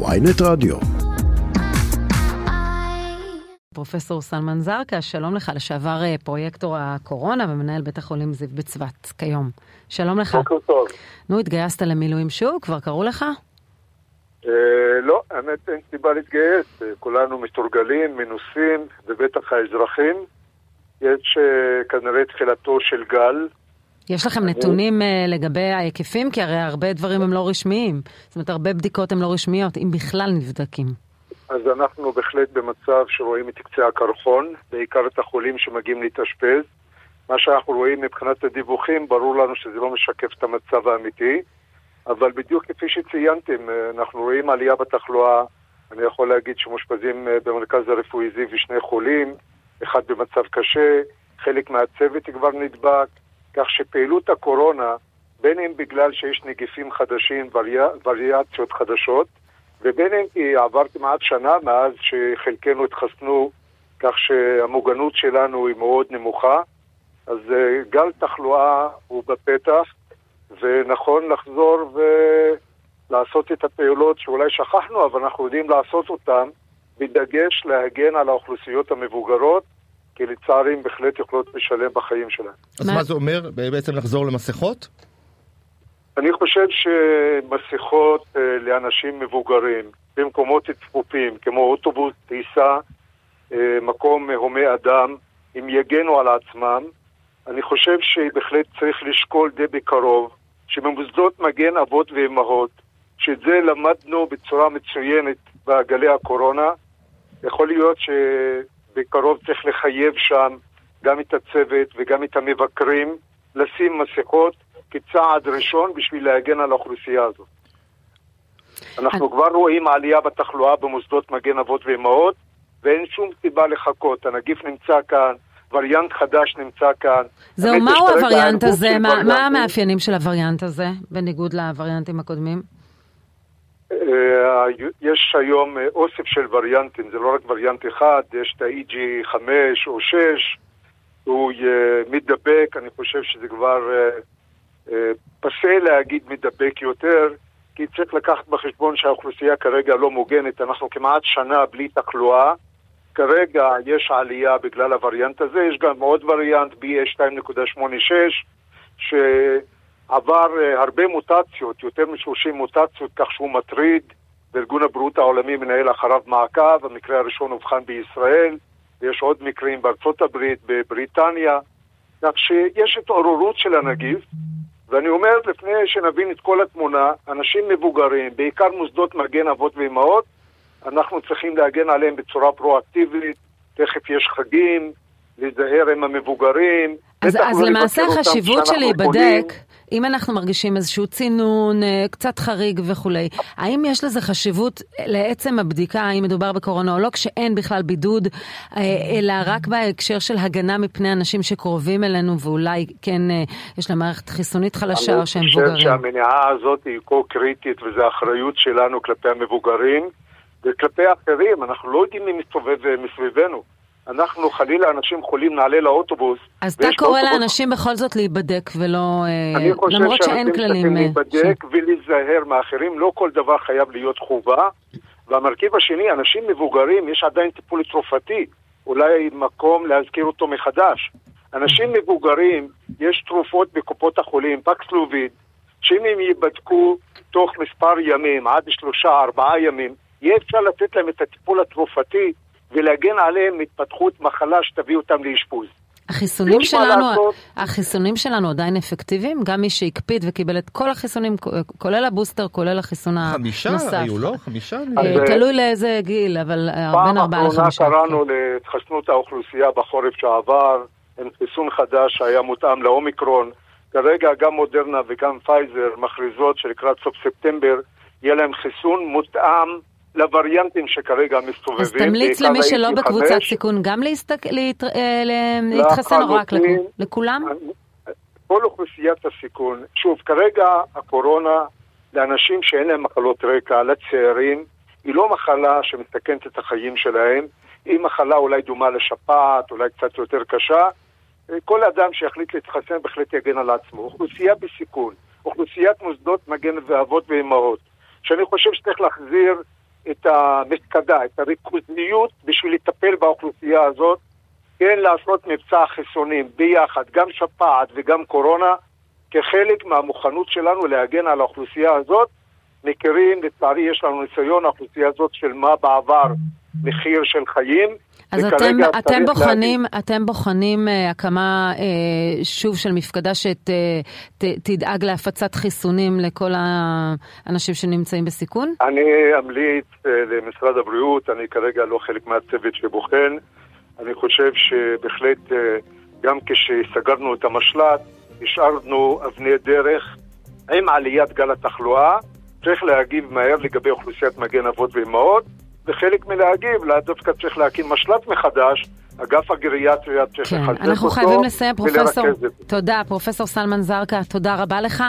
ויינט רדיו. פרופסור סלמן זרקא, שלום לך, לשעבר אה, פרויקטור הקורונה ומנהל בית החולים זיו בצבת כיום. שלום לך. בוקר טוב. נו, התגייסת למילואים שוב? כבר קראו לך? אה, לא, האמת אין סיבה להתגייס, אה, כולנו מתורגלים, מנוסים, ובטח האזרחים. יש אה, כנראה תחילתו של גל. יש לכם נתונים אה, לגבי ההיקפים? כי הרי הרבה דברים הם לא רשמיים. זאת אומרת, הרבה בדיקות הן לא רשמיות, אם בכלל נבדקים. אז אנחנו בהחלט במצב שרואים את קצה הקרחון, בעיקר את החולים שמגיעים להתאשפז. מה שאנחנו רואים מבחינת הדיווחים, ברור לנו שזה לא משקף את המצב האמיתי, אבל בדיוק כפי שציינתם, אה, אנחנו רואים עלייה בתחלואה. אני יכול להגיד שמאושפזים אה, במרכז הרפואי זיו ושני חולים, אחד במצב קשה, חלק מהצוות כבר נדבק, כך שפעילות הקורונה, בין אם בגלל שיש נגיפים חדשים, וריאציות חדשות, ובין אם כי עבר כמעט שנה מאז שחלקנו התחסנו, כך שהמוגנות שלנו היא מאוד נמוכה. אז אה, גל תחלואה הוא בפתח, ונכון לחזור ולעשות את הפעולות שאולי שכחנו, אבל אנחנו יודעים לעשות אותן, בדגש להגן על האוכלוסיות המבוגרות, כי לצערי הן בהחלט יכולות לשלם בחיים שלהן. אז מה- מה זה אומר? בעצם לחזור למסכות? אני חושב שמסכות אה, לאנשים מבוגרים במקומות צפופים, כמו אוטובוס, טיסה, אה, מקום הומה אדם, אם יגנו על עצמם, אני חושב שבהחלט צריך לשקול די בקרוב שבמוסדות מגן אבות ואימהות, שאת זה למדנו בצורה מצוינת בגלי הקורונה, יכול להיות שבקרוב צריך לחייב שם גם את הצוות וגם את המבקרים לשים מסכות כצעד ראשון בשביל להגן על האוכלוסייה הזאת. אנחנו כבר רואים עלייה בתחלואה במוסדות מגן אבות ואימהות, ואין שום סיבה לחכות. הנגיף נמצא כאן, וריאנט חדש נמצא כאן. זהו, מהו הווריאנט הזה? מה- מה. המאפיינים של הווריאנט הזה, בניגוד לווריאנטים הקודמים? אה, יש היום אה, אוסף של וריאנטים, זה לא רק וריאנט אחד, יש את ה-EG 5 או 6, הוא אה, מדבק, אני חושב שזה כבר פסה להגיד מדבק יותר, כי צריך לקחת בחשבון שהאוכלוסייה כרגע לא מוגנת, אנחנו כמעט שנה בלי תחלואה, כרגע יש עלייה בגלל הווריאנט הזה, יש גם עוד וריאנט BA2.86, שעבר אה, הרבה מוטציות, יותר מ-30 מוטציות, כך שהוא מטריד, וארגון הבריאות העולמי מנהל אחריו מעקב, המקרה הראשון אובחן בישראל, ויש עוד מקרים בארצות הברית, בבריטניה, כך שיש התעוררות של הנגיף, ואני אומר, לפני שנבין את כל התמונה, אנשים מבוגרים, בעיקר מוסדות מגן אבות ואימהות, אנחנו צריכים להגן עליהם בצורה פרואקטיבית, תכף יש חגים, להיזהר עם המבוגרים. אז, אז לא למעשה החשיבות של. להיבדק, אם אנחנו מרגישים איזשהו צינון, אה, קצת חריג וכולי, האם יש לזה חשיבות לעצם הבדיקה, האם מדובר בקורונה או לא, כשאין בכלל בידוד, אה, אלא רק בהקשר של הגנה מפני אנשים שקרובים אלינו ואולי כן אה, יש להם מערכת חיסונית חלשה או שהם אני חושב מבוגרים? שהמניעה הזאת היא כה קריטית, וזו אחריות שלנו כלפי המבוגרים וכלפי האחרים. אנחנו לא יודעים מי מסתובב מסביבנו. אנחנו חלילה אנשים חולים נעלה לאוטובוס. אז אתה קורא לאנשים בכל זאת להיבדק ולא... אה, אני חושב למרות שאין שאנשים כללים... צריכים אה, להיבדק ולהיזהר מאחרים, לא כל דבר חייב להיות חובה. והמרכיב השני, אנשים מבוגרים, יש עדיין טיפול תרופתי, אולי מקום להזכיר אותו מחדש. אנשים מבוגרים, יש תרופות בקופות החולים, פקסלוביד, שאם הם ייבדקו תוך מספר ימים, עד שלושה, ארבעה ימים, יהיה אפשר לתת להם את הטיפול התרופתי ולהגן עליהם מהתפתחות מחלה שתביא אותם לאשפוז. החיסונים שלנו, לעשות. החיסונים שלנו עדיין אפקטיביים? גם מי שהקפיד וקיבל את כל החיסונים, כולל הבוסטר, כולל החיסון חמישה הנוסף. היו, לא? חמישה? אה, אז, תלוי לאיזה גיל, אבל אה, בין פעם ארבעה אחרונה לחמישה. קראנו להתחסנות האוכלוסייה בחורף שעבר, עם חיסון חדש שהיה מותאם לאומיקרון. כרגע גם מודרנה וגם פייזר מכריזות שלקראת סוף ספטמבר יהיה להם חיסון מותאם לווריאנטים שכרגע מסתובבים. אז תמליץ למי שלא ה-EG5. בקבוצת סיכון גם להסתק- להת- אה, להתחסן או רק לכולם? כל אוכלוסיית הסיכון, שוב, כרגע הקורונה לאנשים שאין להם מחלות רקע, לצעירים, היא לא מחלה שמסכנת את החיים שלהם, היא מחלה אולי דומה לשפעת, אולי קצת יותר קשה. כל אדם שיחליט להתחסן בהחלט יגן על עצמו. אוכלוסייה בסיכון, אוכלוסיית מוסדות מגן ואבות ואימהות, שאני חושב שצריך להחזיר את המפקדה, את הריכוזיות בשביל לטפל באוכלוסייה הזאת, כן לעשות מבצע חיסונים ביחד, גם שפעת וגם קורונה, כחלק מהמוכנות שלנו להגן על האוכלוסייה הזאת. מכירים, לצערי יש לנו ניסיון, האוכלוסייה הזאת שילמה בעבר מחיר של חיים. אז אתם, אתם בוחנים, להגיד... אתם בוחנים uh, הקמה uh, שוב של מפקדה שתדאג שת, להפצת חיסונים לכל האנשים שנמצאים בסיכון? אני אמליץ uh, למשרד הבריאות, אני כרגע לא חלק מהצוות שבוחן. אני חושב שבהחלט uh, גם כשסגרנו את המשל"ט, השארנו אבני דרך עם עליית גל התחלואה. צריך להגיב מהר לגבי אוכלוסיית מגן אבות ואימהות. וחלק מלהגיב, לאו דווקא צריך להקים משל"ט מחדש, אגף הגריאטריה צריך כן, לחזק אותו אנחנו חייבים לסיים, פרופסור. ולרכז את זה. תודה, פרופסור סלמן זרקא, תודה רבה לך.